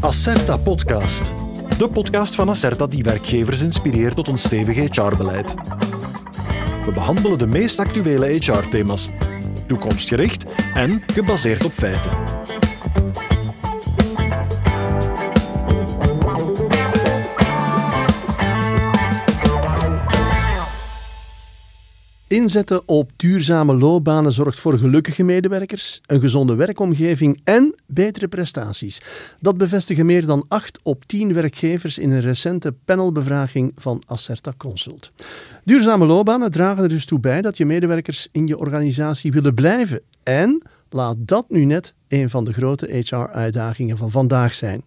Acerta Podcast. De podcast van Acerta die werkgevers inspireert tot een stevig HR-beleid. We behandelen de meest actuele HR-thema's, toekomstgericht en gebaseerd op feiten. Inzetten op duurzame loopbanen zorgt voor gelukkige medewerkers, een gezonde werkomgeving en betere prestaties. Dat bevestigen meer dan 8 op 10 werkgevers in een recente panelbevraging van Acerta Consult. Duurzame loopbanen dragen er dus toe bij dat je medewerkers in je organisatie willen blijven. En laat dat nu net een van de grote HR-uitdagingen van vandaag zijn.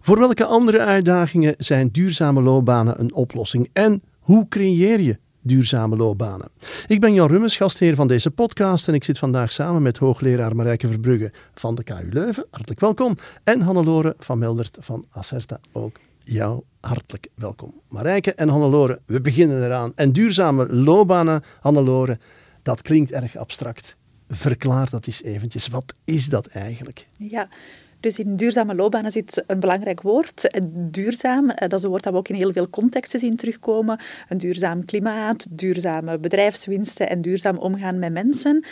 Voor welke andere uitdagingen zijn duurzame loopbanen een oplossing? En hoe creëer je duurzame loopbanen. Ik ben Jan Rummes, gastheer van deze podcast en ik zit vandaag samen met hoogleraar Marijke Verbrugge van de KU Leuven. Hartelijk welkom. En Hannelore van Meldert van Acerta. Ook jou hartelijk welkom. Marijke en Hannelore, we beginnen eraan. En duurzame loopbanen, Hannelore, dat klinkt erg abstract. Verklaar dat eens eventjes. Wat is dat eigenlijk? Ja, dus in duurzame loopbanen zit een belangrijk woord. Duurzaam, eh, dat is een woord dat we ook in heel veel contexten zien terugkomen. Een duurzaam klimaat, duurzame bedrijfswinsten en duurzaam omgaan met mensen.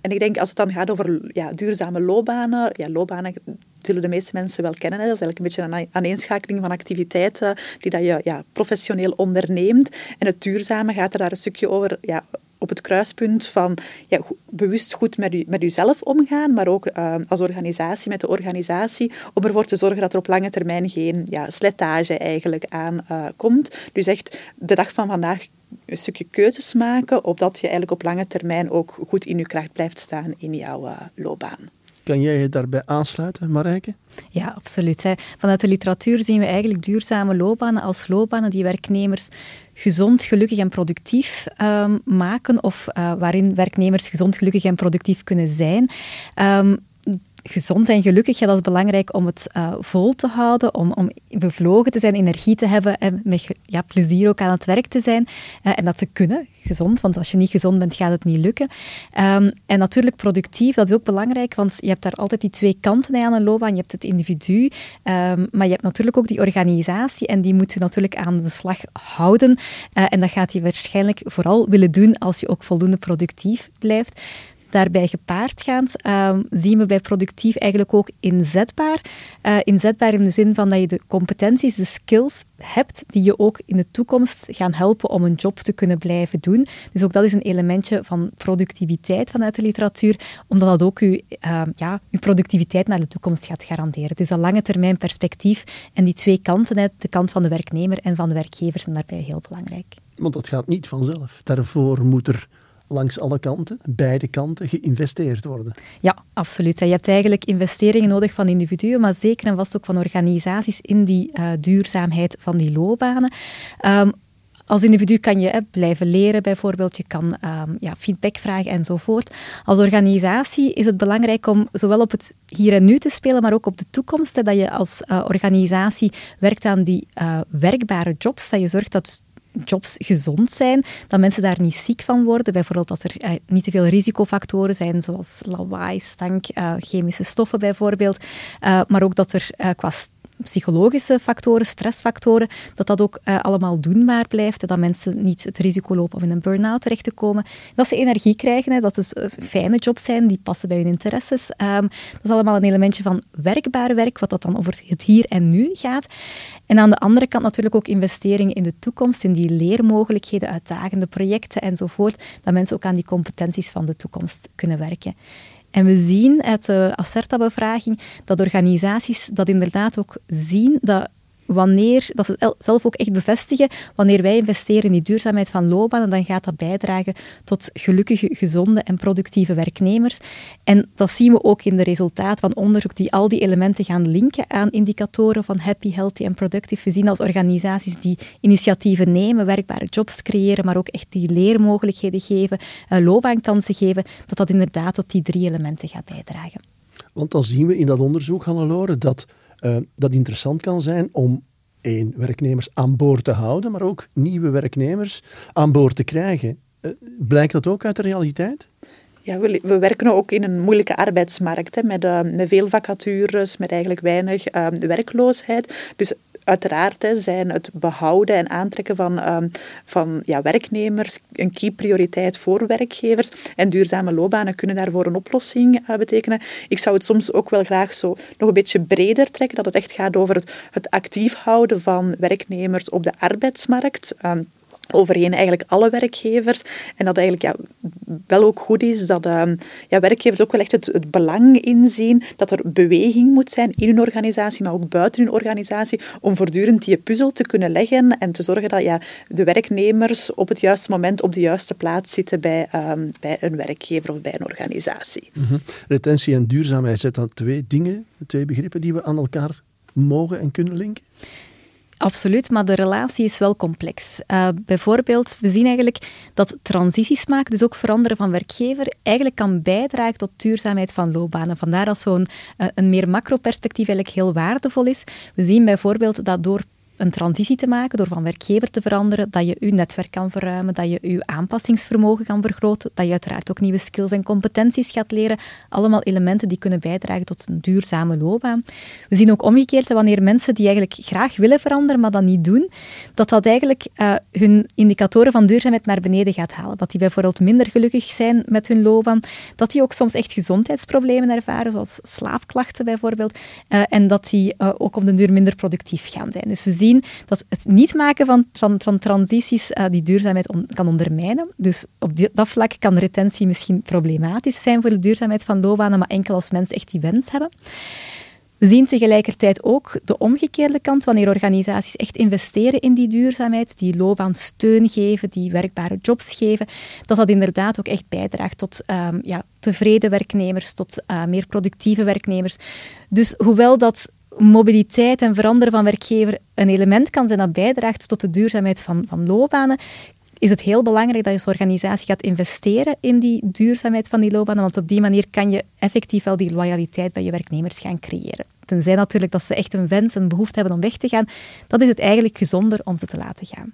En ik denk, als het dan gaat over ja, duurzame loopbanen, ja, loopbanen zullen de meeste mensen wel kennen. Dat is eigenlijk een beetje een aaneenschakeling van activiteiten die dat je ja, professioneel onderneemt. En het duurzame gaat er daar een stukje over ja, op het kruispunt van ja, bewust goed met, u, met uzelf omgaan, maar ook uh, als organisatie met de organisatie, om ervoor te zorgen dat er op lange termijn geen ja, slijtage eigenlijk aan uh, komt. Dus echt de dag van vandaag een stukje keuzes maken, opdat je eigenlijk op lange termijn ook goed in je kracht blijft staan in jouw uh, loopbaan. Kan jij je daarbij aansluiten, Marijke? Ja, absoluut. Vanuit de literatuur zien we eigenlijk duurzame loopbanen als loopbanen die werknemers gezond, gelukkig en productief um, maken, of uh, waarin werknemers gezond, gelukkig en productief kunnen zijn. Um, gezond en gelukkig, ja, dat is belangrijk om het uh, vol te houden, om, om bevlogen te zijn, energie te hebben en met ja, plezier ook aan het werk te zijn. Uh, en dat te kunnen, gezond, want als je niet gezond bent, gaat het niet lukken. Um, en natuurlijk productief, dat is ook belangrijk, want je hebt daar altijd die twee kanten aan een loopbaan. Je hebt het individu, um, maar je hebt natuurlijk ook die organisatie en die moet je natuurlijk aan de slag houden. Uh, en dat gaat je waarschijnlijk vooral willen doen als je ook voldoende productief blijft. Daarbij gepaardgaand uh, zien we bij productief eigenlijk ook inzetbaar. Uh, inzetbaar in de zin van dat je de competenties, de skills hebt die je ook in de toekomst gaan helpen om een job te kunnen blijven doen. Dus ook dat is een elementje van productiviteit vanuit de literatuur, omdat dat ook je, uh, ja, productiviteit naar de toekomst gaat garanderen. Dus dat lange termijn perspectief en die twee kanten, de kant van de werknemer en van de werkgever, zijn daarbij heel belangrijk. Want dat gaat niet vanzelf. Daarvoor moet er langs alle kanten, beide kanten, geïnvesteerd worden. Ja, absoluut. Je hebt eigenlijk investeringen nodig van individuen, maar zeker en vast ook van organisaties in die uh, duurzaamheid van die loopbanen. Um, als individu kan je blijven leren, bijvoorbeeld. Je kan um, ja, feedback vragen enzovoort. Als organisatie is het belangrijk om zowel op het hier en nu te spelen, maar ook op de toekomst. dat je als uh, organisatie werkt aan die uh, werkbare jobs. Dat je zorgt dat jobs gezond zijn, dat mensen daar niet ziek van worden. Bijvoorbeeld dat er eh, niet te veel risicofactoren zijn, zoals lawaai, stank, uh, chemische stoffen bijvoorbeeld. Uh, maar ook dat er qua psychologische factoren, stressfactoren, dat dat ook uh, allemaal doenbaar blijft. Dat mensen niet het risico lopen om in een burn-out terecht te komen. Dat ze energie krijgen, hè, dat uh, fijne jobs zijn, die passen bij hun interesses. Um, dat is allemaal een elementje van werkbaar werk, wat dat dan over het hier en nu gaat. En aan de andere kant natuurlijk ook investeringen in de toekomst, in die leermogelijkheden, uitdagende projecten enzovoort, dat mensen ook aan die competenties van de toekomst kunnen werken. En we zien uit de Acerta-bevraging dat organisaties dat inderdaad ook zien, dat wanneer, dat ze zelf ook echt bevestigen, wanneer wij investeren in die duurzaamheid van loopbanen, dan gaat dat bijdragen tot gelukkige, gezonde en productieve werknemers. En dat zien we ook in de resultaten van onderzoek die al die elementen gaan linken aan indicatoren van happy, healthy en productive. We zien als organisaties die initiatieven nemen, werkbare jobs creëren, maar ook echt die leermogelijkheden geven, uh, loopbaankansen geven, dat dat inderdaad tot die drie elementen gaat bijdragen. Want dan zien we in dat onderzoek, Hannelore, dat uh, dat interessant kan zijn om één, werknemers aan boord te houden, maar ook nieuwe werknemers aan boord te krijgen. Uh, blijkt dat ook uit de realiteit? Ja, we, we, werken ook in een moeilijke arbeidsmarkt, hè, met, uh, met veel vacatures, met eigenlijk weinig uh, werkloosheid. Dus uiteraard zijn het behouden en aantrekken van, um, van ja, werknemers een key prioriteit voor werkgevers. En duurzame loopbanen kunnen daarvoor een oplossing uh, betekenen. Ik zou het soms ook wel graag zo nog een beetje breder trekken, dat het echt gaat over het, het actief houden van werknemers op de arbeidsmarkt. Um, overheen eigenlijk alle werkgevers. En dat eigenlijk ja, wel ook goed is dat uh, ja, werkgevers ook wel echt het, belang inzien dat er beweging moet zijn in hun organisatie, maar ook buiten hun organisatie, om voortdurend die puzzel te kunnen leggen en te zorgen dat ja, de werknemers op het juiste moment op de juiste plaats zitten bij, um, bij een werkgever of bij een organisatie. -hmm. Retentie en duurzaamheid, zijn dat twee dingen, twee begrippen die we aan elkaar mogen en kunnen linken? Absoluut, maar de relatie is wel complex. Uh, bijvoorbeeld, we zien eigenlijk dat transities maken, dus ook veranderen van werkgever, eigenlijk kan bijdragen tot duurzaamheid van loopbanen. Vandaar dat zo'n uh, een meer macro-perspectief eigenlijk heel waardevol is. We zien bijvoorbeeld dat door een transitie te maken door van werkgever te veranderen, dat je je netwerk kan verruimen, dat je je aanpassingsvermogen kan vergroten, dat je uiteraard ook nieuwe skills en competenties gaat leren. Allemaal elementen die kunnen bijdragen tot een duurzame loopbaan. We zien ook omgekeerd wanneer mensen die eigenlijk graag willen veranderen, maar dat niet doen, dat dat eigenlijk uh, hun indicatoren van duurzaamheid naar beneden gaat halen. Dat die bijvoorbeeld minder gelukkig zijn met hun loopbaan, dat die ook soms echt gezondheidsproblemen ervaren, zoals slaapklachten bijvoorbeeld, uh, en dat die uh, ook op den duur minder productief gaan zijn. Dus we zien dat het niet maken van, van, van transities uh, die duurzaamheid kan ondermijnen. Dus op dat vlak kan retentie misschien problematisch zijn voor de duurzaamheid van loopbanen, maar enkel als mensen echt die wens hebben. We zien tegelijkertijd ook de omgekeerde kant, wanneer organisaties echt investeren in die duurzaamheid, die loopbaan steun geven, die werkbare jobs geven, dat dat inderdaad ook echt bijdraagt tot um, ja, tevreden werknemers, tot uh, meer productieve werknemers. Dus hoewel dat mobiliteit en veranderen van werkgever een element kan zijn dat bijdraagt tot de duurzaamheid van, van loopbanen, is het heel belangrijk dat je als organisatie gaat investeren in die duurzaamheid van die loopbanen, want op die manier kan je effectief wel die loyaliteit bij je werknemers gaan creëren. Tenzij natuurlijk dat ze echt een wens en behoefte hebben om weg te gaan, dan is het eigenlijk gezonder om ze te laten gaan.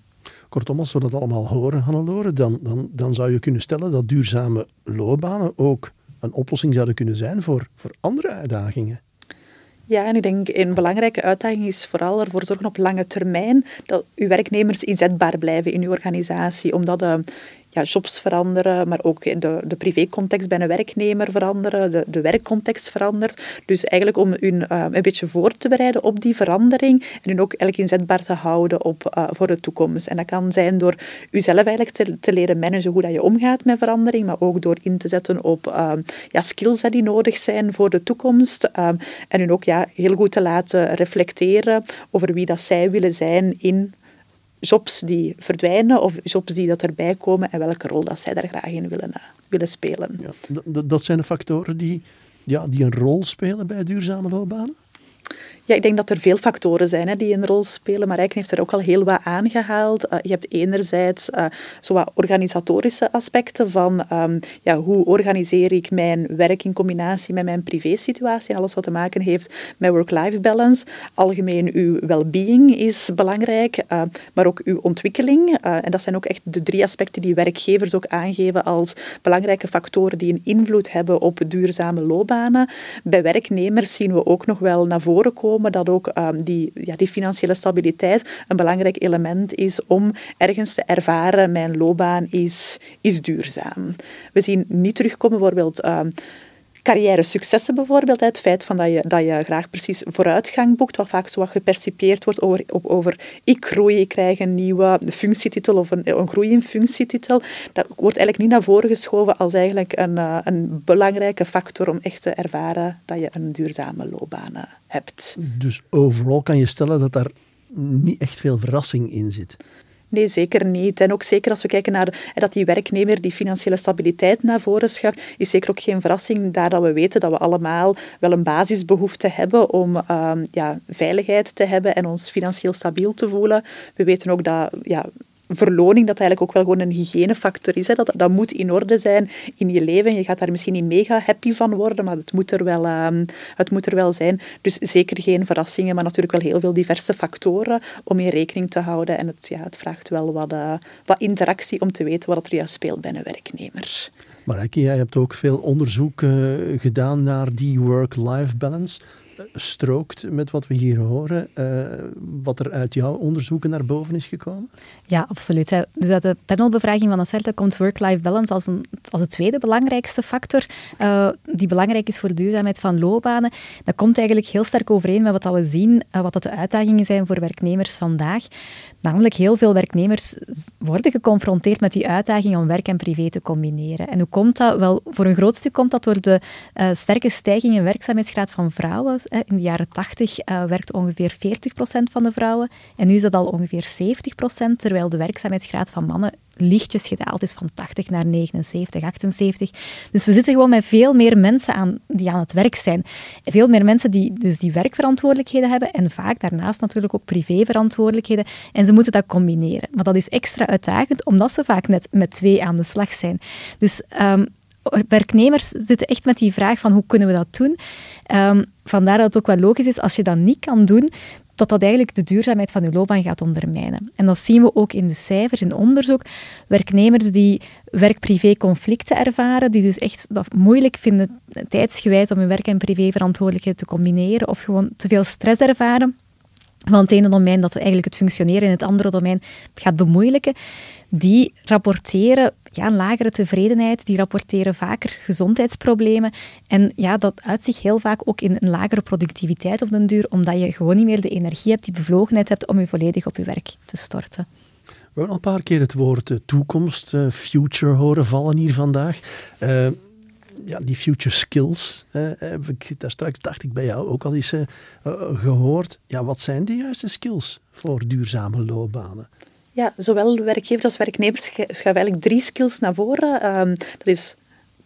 Kortom, als we dat allemaal horen, Hannelore, dan, dan, dan zou je kunnen stellen dat duurzame loopbanen ook een oplossing zouden kunnen zijn voor, voor andere uitdagingen. Ja, en ik denk een belangrijke uitdaging is vooral ervoor zorgen op lange termijn dat uw werknemers inzetbaar blijven in uw organisatie. Omdat uh, ja, jobs veranderen, maar ook de, de privécontext bij een werknemer veranderen, de, de werkcontext verandert. Dus eigenlijk om u uh, een beetje voor te bereiden op die verandering en u ook eigenlijk inzetbaar te houden op, uh, voor de toekomst. En dat kan zijn door uzelf eigenlijk te, te leren managen hoe dat je omgaat met verandering, maar ook door in te zetten op uh, ja, skills die nodig zijn voor de toekomst. en u ook ja, heel goed te laten reflecteren over wie dat zij willen zijn in jobs die verdwijnen of jobs die dat erbij komen en welke rol dat zij daar graag in willen, uh, willen spelen. Ja, dat zijn de factoren die, ja, die een rol spelen bij duurzame loopbanen? Ja, ik denk dat er veel factoren zijn hè, die een rol spelen, maar Eiken heeft er ook al heel wat aangehaald. Uh, je hebt enerzijds uh, organisatorische aspecten van um, ja, hoe organiseer ik mijn werk in combinatie met mijn privésituatie alles wat te maken heeft met work-life balance. Algemeen uw well-being is belangrijk, uh, maar ook uw ontwikkeling. en dat zijn ook echt de drie aspecten die werkgevers ook aangeven als belangrijke factoren die een invloed hebben op duurzame loopbanen. Bij werknemers zien we ook nog wel naar voren komen dat ook um, die, ja, die financiële stabiliteit een belangrijk element is om ergens te ervaren, mijn loopbaan is, is duurzaam. We zien niet terugkomen bijvoorbeeld... Um, carrière successen bijvoorbeeld. Het feit van dat, je, dat je graag precies vooruitgang boekt, wat vaak zo wat gepercipieerd wordt over, over ik groei, ik krijg een nieuwe functietitel of een, een groei in functietitel. Dat wordt eigenlijk niet naar voren geschoven als eigenlijk een, eh, een belangrijke factor om echt te ervaren dat je een duurzame loopbaan eh, hebt. Dus overal kan je stellen dat daar niet echt veel verrassing in zit. Nee, zeker niet. En ook zeker als we kijken naar dat die werknemer die financiële stabiliteit naar voren schuift, is zeker ook geen verrassing daar dat we weten dat we allemaal wel een basisbehoefte hebben om um, ja, veiligheid te hebben en ons financieel stabiel te voelen. We weten ook dat ja, verloning dat eigenlijk ook wel gewoon een hygiënefactor is. Hè. Dat, dat moet in orde zijn in je leven. Je gaat daar misschien niet mega happy van worden, maar het moet er wel, um, het moet er wel zijn. Dus zeker geen verrassingen, maar natuurlijk wel heel veel diverse factoren om in rekening te houden. En het, ja, het vraagt wel wat, uh, wat interactie om te weten wat er juist speelt bij een werknemer. Maar jij hebt ook veel onderzoek uh, gedaan naar die work-life balance strookt met wat we hier horen, uh, wat er uit jouw onderzoeken naar boven is gekomen? Ja, absoluut. Dus uit de panelbevraging van Acerta komt work-life balance als, een, als de tweede belangrijkste factor uh, die belangrijk is voor de duurzaamheid van loopbanen. Dat komt eigenlijk heel sterk overeen met wat we zien, uh, wat dat de uitdagingen zijn voor werknemers vandaag. Namelijk, heel veel werknemers worden geconfronteerd met die uitdaging om werk en privé te combineren. En hoe komt dat? Wel, voor een groot stuk komt dat door de sterke stijging in werkzaamheidsgraad van vrouwen in de jaren 80 uh, eh, werkte ongeveer 40% van de vrouwen en nu is dat al ongeveer 70%, terwijl de werkzaamheidsgraad van mannen lichtjes gedaald is van 80 naar 79, 78. Dus we zitten gewoon met veel meer mensen aan, die aan het werk zijn. Veel meer mensen die dus die werkverantwoordelijkheden hebben en vaak daarnaast natuurlijk ook privéverantwoordelijkheden. En ze moeten dat combineren. Maar dat is extra uitdagend, omdat ze vaak net met twee aan de slag zijn. Dus um, werknemers zitten echt met die vraag van hoe kunnen we dat doen. Um, vandaar dat het ook wel logisch is, als je dat niet kan doen, dat dat eigenlijk de duurzaamheid van je loopbaan gaat ondermijnen. En dat zien we ook in de cijfers, in onderzoek. Werknemers die werk-privé conflicten ervaren, die dus echt dat moeilijk vinden tijdsgewijs om hun werk- en privéverantwoordelijkheden te combineren of gewoon te veel stress ervaren, van het ene domein dat eigenlijk het functioneren in het andere domein gaat bemoeilijken, die rapporteren ja, lagere tevredenheid, die rapporteren vaker gezondheidsproblemen. En ja, dat uitzicht heel vaak ook in een lagere productiviteit op den duur, omdat je gewoon niet meer de energie hebt, die bevlogenheid hebt om je volledig op je werk te storten. We hebben al een paar keer het woord toekomst, future horen vallen hier vandaag. Uh, ja, die future skills, heb ik daar straks, dacht ik bij jou ook al eens uh, gehoord. Ja, wat zijn de juiste skills voor duurzame loopbanen? Ja, zowel werkgevers als werknemers schuiven eigenlijk drie skills naar voren. Um, dat is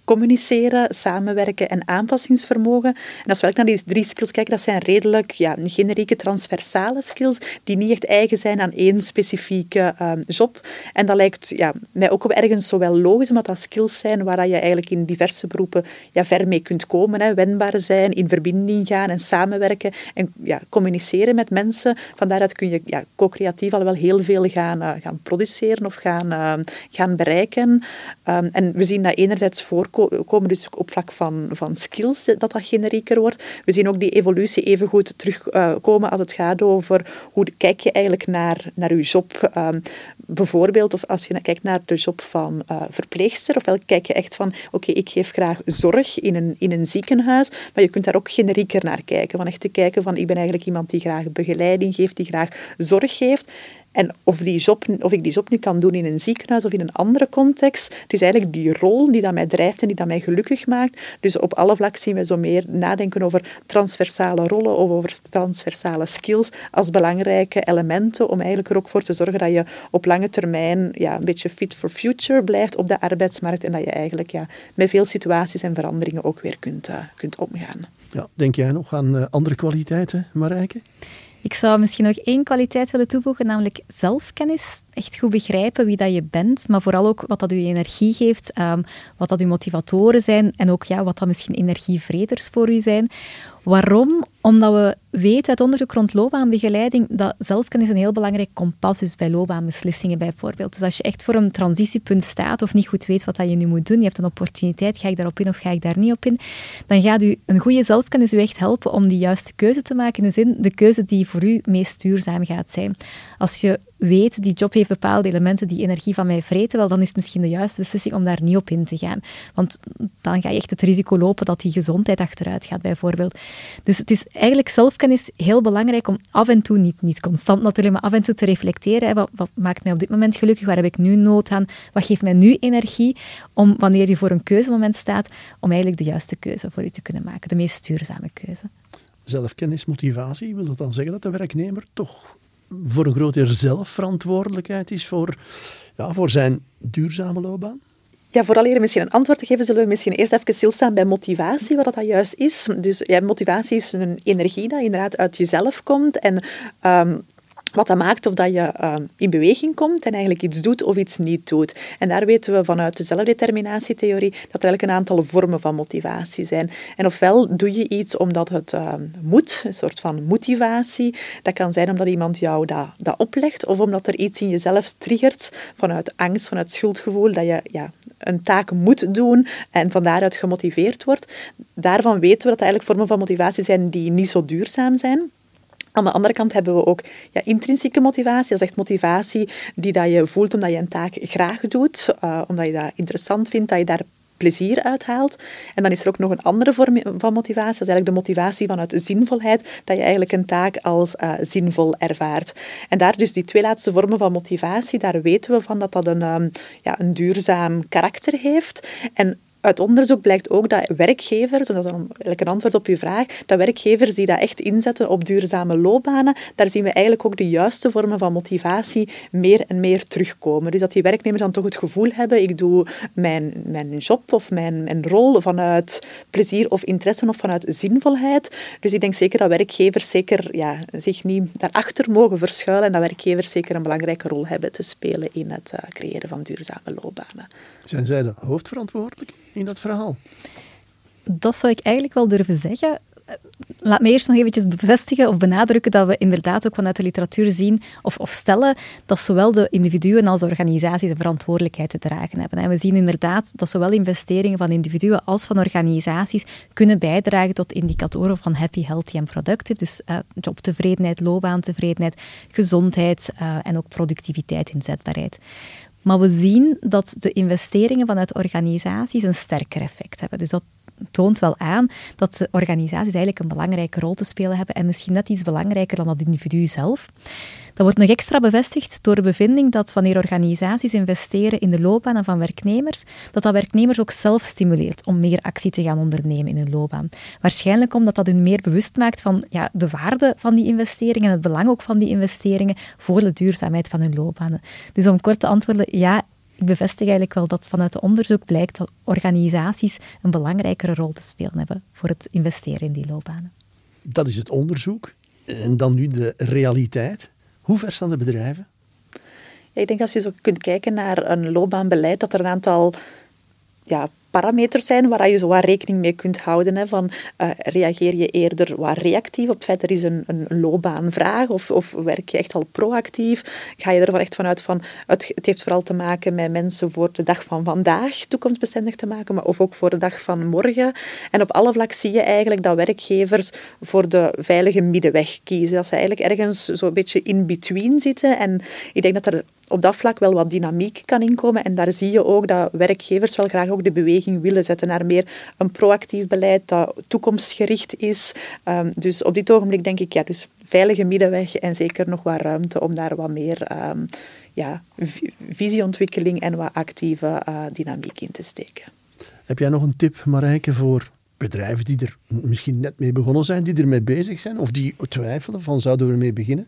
communiceren, samenwerken en aanpassingsvermogen. En als we naar die drie skills kijken, dat zijn redelijk ja, generieke transversale skills die niet echt eigen zijn aan één specifieke um, job. En dat lijkt ja, mij ook ergens zo wel logisch, omdat dat skills zijn waar je eigenlijk in diverse beroepen ja, ver mee kunt komen. Hè. Wendbaar zijn, in verbinding gaan en samenwerken en ja, communiceren met mensen. Vandaar kun je ja, co-creatief al wel heel veel gaan, uh, gaan produceren of gaan, uh, gaan bereiken. Um, en we zien dat enerzijds voor komen dus op vlak van, van skills dat dat generieker wordt. We zien ook die evolutie even goed terugkomen als het gaat over hoe kijk je eigenlijk naar, naar je job. Um, bijvoorbeeld, of als je kijkt naar de job van uh, verpleegster, ofwel kijk je echt van, oké, ik geef graag zorg in een, in een ziekenhuis, maar je kunt daar ook generieker naar kijken. Van echt te kijken van, ik ben eigenlijk iemand die graag begeleiding geeft, die graag zorg geeft. En of, die job, of ik die job nu kan doen in een ziekenhuis of in een andere context, het is eigenlijk die rol die dat mij drijft en die dat mij gelukkig maakt. Dus op alle vlakken zien we zo meer nadenken over transversale rollen of over transversale skills als belangrijke elementen om eigenlijk er ook voor te zorgen dat je op lange termijn ja, een beetje fit for future blijft op de arbeidsmarkt en dat je eigenlijk ja, met veel situaties en veranderingen ook weer kunt, uh, kunt omgaan. Ja, denk jij nog aan uh, andere kwaliteiten, Marijke? Ik zou misschien nog één kwaliteit willen toevoegen, namelijk zelfkennis. Echt goed begrijpen wie dat je bent, maar vooral ook wat dat je energie geeft, um, wat dat je motivatoren zijn en ook ja, wat dat misschien energievreders voor u zijn. Waarom? Omdat we weten uit onderzoek rond loopbaanbegeleiding dat zelfkennis een heel belangrijk kompas is bij loopbaanbeslissingen bijvoorbeeld. Dus als je echt voor een transitiepunt staat of niet goed weet wat dat je nu moet doen, je hebt een opportuniteit, ga ik daarop in of ga ik daar niet op in, dan gaat u een goede zelfkennis u echt helpen om die juiste keuze te maken, in de zin de keuze die voor u meest duurzaam gaat zijn. Als je weet, die job heeft bepaalde elementen die energie van mij vreten, wel, dan is het misschien de juiste beslissing om daar niet op in te gaan. Want dan ga je echt het risico lopen dat die gezondheid achteruit gaat, bijvoorbeeld. Dus het is eigenlijk zelfkennis heel belangrijk om af en toe, niet, niet constant natuurlijk, maar af en toe te reflecteren. Wat, wat, maakt mij op dit moment gelukkig? Waar heb ik nu nood aan? Wat geeft mij nu energie om, wanneer je voor een keuzemoment staat, om eigenlijk de juiste keuze voor je te kunnen maken, de meest duurzame keuze. Zelfkennis, motivatie, wil dat dan zeggen dat de werknemer toch voor een groot deel zelfverantwoordelijkheid is voor, ja, voor zijn duurzame loopbaan? Ja, vooral hier misschien een antwoord te geven, zullen we misschien eerst even stilstaan bij motivatie, wat dat juist is. Dus ja, motivatie is een energie die inderdaad uit jezelf komt en um, wat dat maakt of dat je uh, in beweging komt en eigenlijk iets doet of iets niet doet. En daar weten we vanuit de zelfdeterminatietheorie dat er eigenlijk een aantal vormen van motivatie zijn. En ofwel doe je iets omdat het uh, moet, een soort van motivatie. Dat kan zijn omdat iemand jou dat, dat oplegt of omdat er iets in jezelf triggert vanuit angst, vanuit schuldgevoel, dat je ja, een taak moet doen en van daaruit gemotiveerd wordt. Daarvan weten we dat er eigenlijk vormen van motivatie zijn die niet zo duurzaam zijn. Aan de andere kant hebben we ook ja, intrinsieke motivatie. Dat is echt motivatie die dat je voelt omdat je een taak graag doet, uh, omdat je dat interessant vindt, dat je daar plezier uithaalt. En dan is er ook nog een andere vorm van motivatie. Dat is eigenlijk de motivatie vanuit zinvolheid, dat je eigenlijk een taak als uh, zinvol ervaart. En daar dus die twee laatste vormen van motivatie, daar weten we van dat dat een, um, ja, een duurzaam karakter heeft. En uit onderzoek blijkt ook dat werkgevers, en dat is dan een antwoord op uw vraag, dat werkgevers die dat echt inzetten op duurzame loopbanen, daar zien we eigenlijk ook de juiste vormen van motivatie meer en meer terugkomen. Dus dat die werknemers dan toch het gevoel hebben, ik doe mijn, mijn job of mijn, mijn rol vanuit plezier of interesse of vanuit zinvolheid. Dus ik denk zeker dat werkgevers zeker ja, zich niet daarachter mogen verschuilen en dat werkgevers zeker een belangrijke rol hebben te spelen in het uh, creëren van duurzame loopbanen. Zijn zij de hoofdverantwoordelijke in dat verhaal? Dat zou ik eigenlijk wel durven zeggen. Laat me eerst nog eventjes bevestigen of benadrukken dat we inderdaad ook vanuit de literatuur zien of, of stellen dat zowel de individuen als de organisaties een verantwoordelijkheid te dragen hebben. En we zien inderdaad dat zowel investeringen van individuen als van organisaties kunnen bijdragen tot indicatoren van happy, healthy en productive. Dus uh, jobtevredenheid, loopbaantevredenheid, gezondheid uh, en ook productiviteit, inzetbaarheid. Maar we zien dat de investeringen vanuit organisaties een sterker effect hebben. Dus dat toont wel aan dat de organisaties eigenlijk een belangrijke rol te spelen hebben en misschien net iets belangrijker dan dat individu zelf. Dat wordt nog extra bevestigd door de bevinding dat wanneer organisaties investeren in de loopbanen van werknemers, dat dat werknemers ook zelf stimuleert om meer actie te gaan ondernemen in hun loopbaan. Waarschijnlijk omdat dat hun meer bewust maakt van ja, de waarde van die investeringen en het belang ook van die investeringen voor de duurzaamheid van hun loopbanen. Dus om kort te antwoorden, ja, ik bevestig eigenlijk wel dat vanuit het onderzoek blijkt dat organisaties een belangrijkere rol te spelen hebben voor het investeren in die loopbanen. Dat is het onderzoek. En dan nu de realiteit. Hoe ver staan de bedrijven? Ja, ik denk als je zo kunt kijken naar een loopbaanbeleid, dat er een aantal ja, parameters zijn waar je zo wat rekening mee kunt houden. Hè, van, uh, reageer je eerder wat reactief op het feit dat er is een, een loopbaanvraag of, of werk je echt al proactief? Ga je er echt vanuit van het, het heeft vooral te maken met mensen voor de dag van vandaag toekomstbestendig te maken, maar of ook voor de dag van morgen. En op alle vlakken zie je eigenlijk dat werkgevers voor de veilige middenweg kiezen. Dat ze eigenlijk ergens zo'n beetje in between zitten. En ik denk dat er op dat vlak wel wat dynamiek kan inkomen. En daar zie je ook dat werkgevers wel graag ook de beweging willen zetten naar meer een proactief beleid dat toekomstgericht is. Um, dus op dit ogenblik denk ik, ja, dus veilige middenweg en zeker nog wat ruimte om daar wat meer um, ja, visieontwikkeling en wat actieve uh, dynamiek in te steken. Heb jij nog een tip, Marijke, voor bedrijven die er misschien net mee begonnen zijn, die ermee bezig zijn of die twijfelen van zouden we ermee beginnen?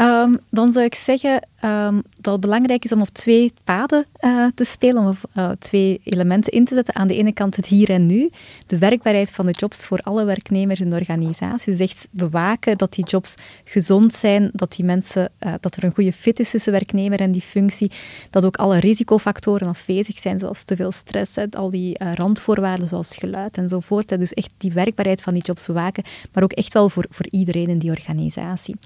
Um, dan zou ik zeggen um, dat het belangrijk is om op twee paden uh, te spelen, om uh, twee elementen in te zetten. Aan de ene kant het hier en nu, de werkbaarheid van de jobs voor alle werknemers in de organisatie. Dus echt bewaken dat die jobs gezond zijn, dat die mensen, uh, dat er een goede fit is tussen werknemer en die functie, dat ook alle risicofactoren afwezig zijn, zoals te veel stress, al die randvoorwaarden zoals geluid enzovoort. Dus echt die werkbaarheid van die jobs bewaken, maar ook echt wel voor, voor iedereen in die organisatie.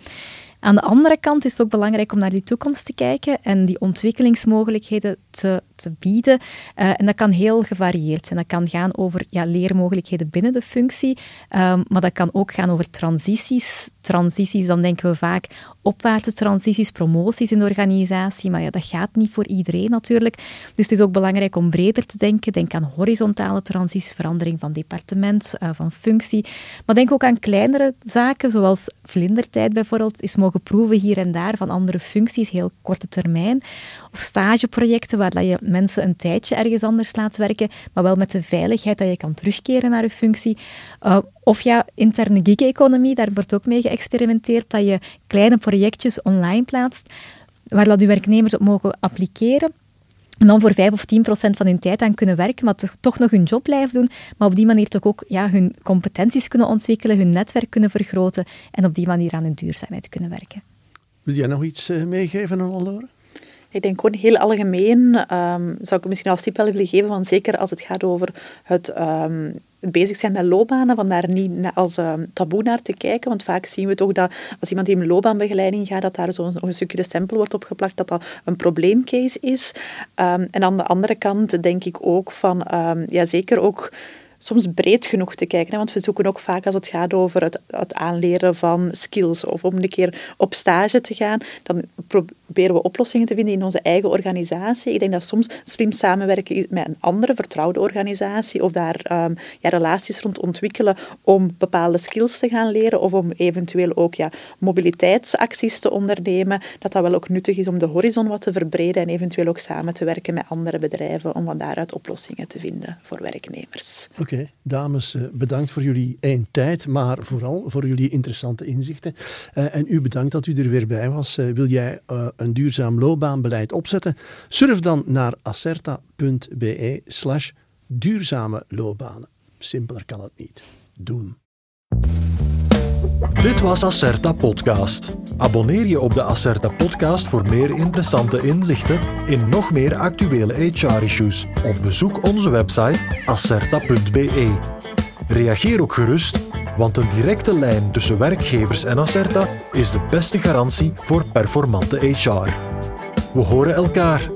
Aan de andere kant is het ook belangrijk om naar die toekomst te kijken en die ontwikkelingsmogelijkheden te, te bieden. Uh, en dat kan heel gevarieerd zijn. Dat kan gaan over ja, leermogelijkheden binnen de functie, um, maar dat kan ook gaan over transities. Transities, dan denken we vaak opwaartse transities, promoties in de organisatie, maar ja, dat gaat niet voor iedereen natuurlijk. Dus het is ook belangrijk om breder te denken. Denk aan horizontale transities, verandering van departement, uh, van functie. Maar denk ook aan kleinere zaken, zoals vlindertijd bijvoorbeeld, is mogen proeven hier en daar van andere functies, heel korte termijn. Of stageprojecten waar je mensen een tijdje ergens anders laat werken, maar wel met de veiligheid dat je kan terugkeren naar je functie. Uh, of ja, interne gig-economie, daar wordt ook mee geëxperimenteerd, dat je kleine projectjes online plaatst, waar dat je werknemers op mogen appliceren. En dan voor 5 of 10 procent van hun tijd aan kunnen werken, maar toch, toch nog hun job blijven doen. Maar op die manier toch ook ja, hun competenties kunnen ontwikkelen, hun netwerk kunnen vergroten en op die manier aan hun duurzaamheid kunnen werken. Wil jij nog iets uh, meegeven aan? Ik denk gewoon heel algemeen um, zou ik misschien als tip wel willen geven, want zeker als het gaat over het um, bezig zijn met loopbanen, van daar niet als um, taboe naar te kijken. Want vaak zien we toch dat als iemand in loopbaanbegeleiding gaat, dat daar zo'n een stukje de stempel wordt opgeplakt, dat dat een probleemcase is. en aan de andere kant denk ik ook van, ja zeker ook soms breed genoeg te kijken. Want we zoeken ook vaak als het gaat over het, het aanleren van skills of om een keer op stage te gaan, dan proberen we oplossingen te vinden in onze eigen organisatie. Ik denk dat soms slim samenwerken met een andere vertrouwde organisatie of daar um, ja, relaties rond ontwikkelen om bepaalde skills te gaan leren of om eventueel ook ja, mobiliteitsacties te ondernemen, dat dat wel ook nuttig is om de horizon wat te verbreden en eventueel ook samen te werken met andere bedrijven om van daaruit oplossingen te vinden voor werknemers. Oké, dames, eh, bedankt voor jullie één tijd, maar vooral voor jullie interessante inzichten. Uh, en u bedankt dat u er weer bij was. Uh, wil jij een duurzaam loopbaanbeleid opzetten? Surf dan naar acerta.be slash duurzame loopbanen. Simpeler kan het niet. Doen. Dit was Acerta Podcast. Abonneer je op de Acerta Podcast voor meer interessante inzichten in nog meer actuele HR-issues of bezoek onze website acerta.be. Reageer ook gerust, want een directe lijn tussen werkgevers en Acerta is de beste garantie voor performante HR. We horen elkaar.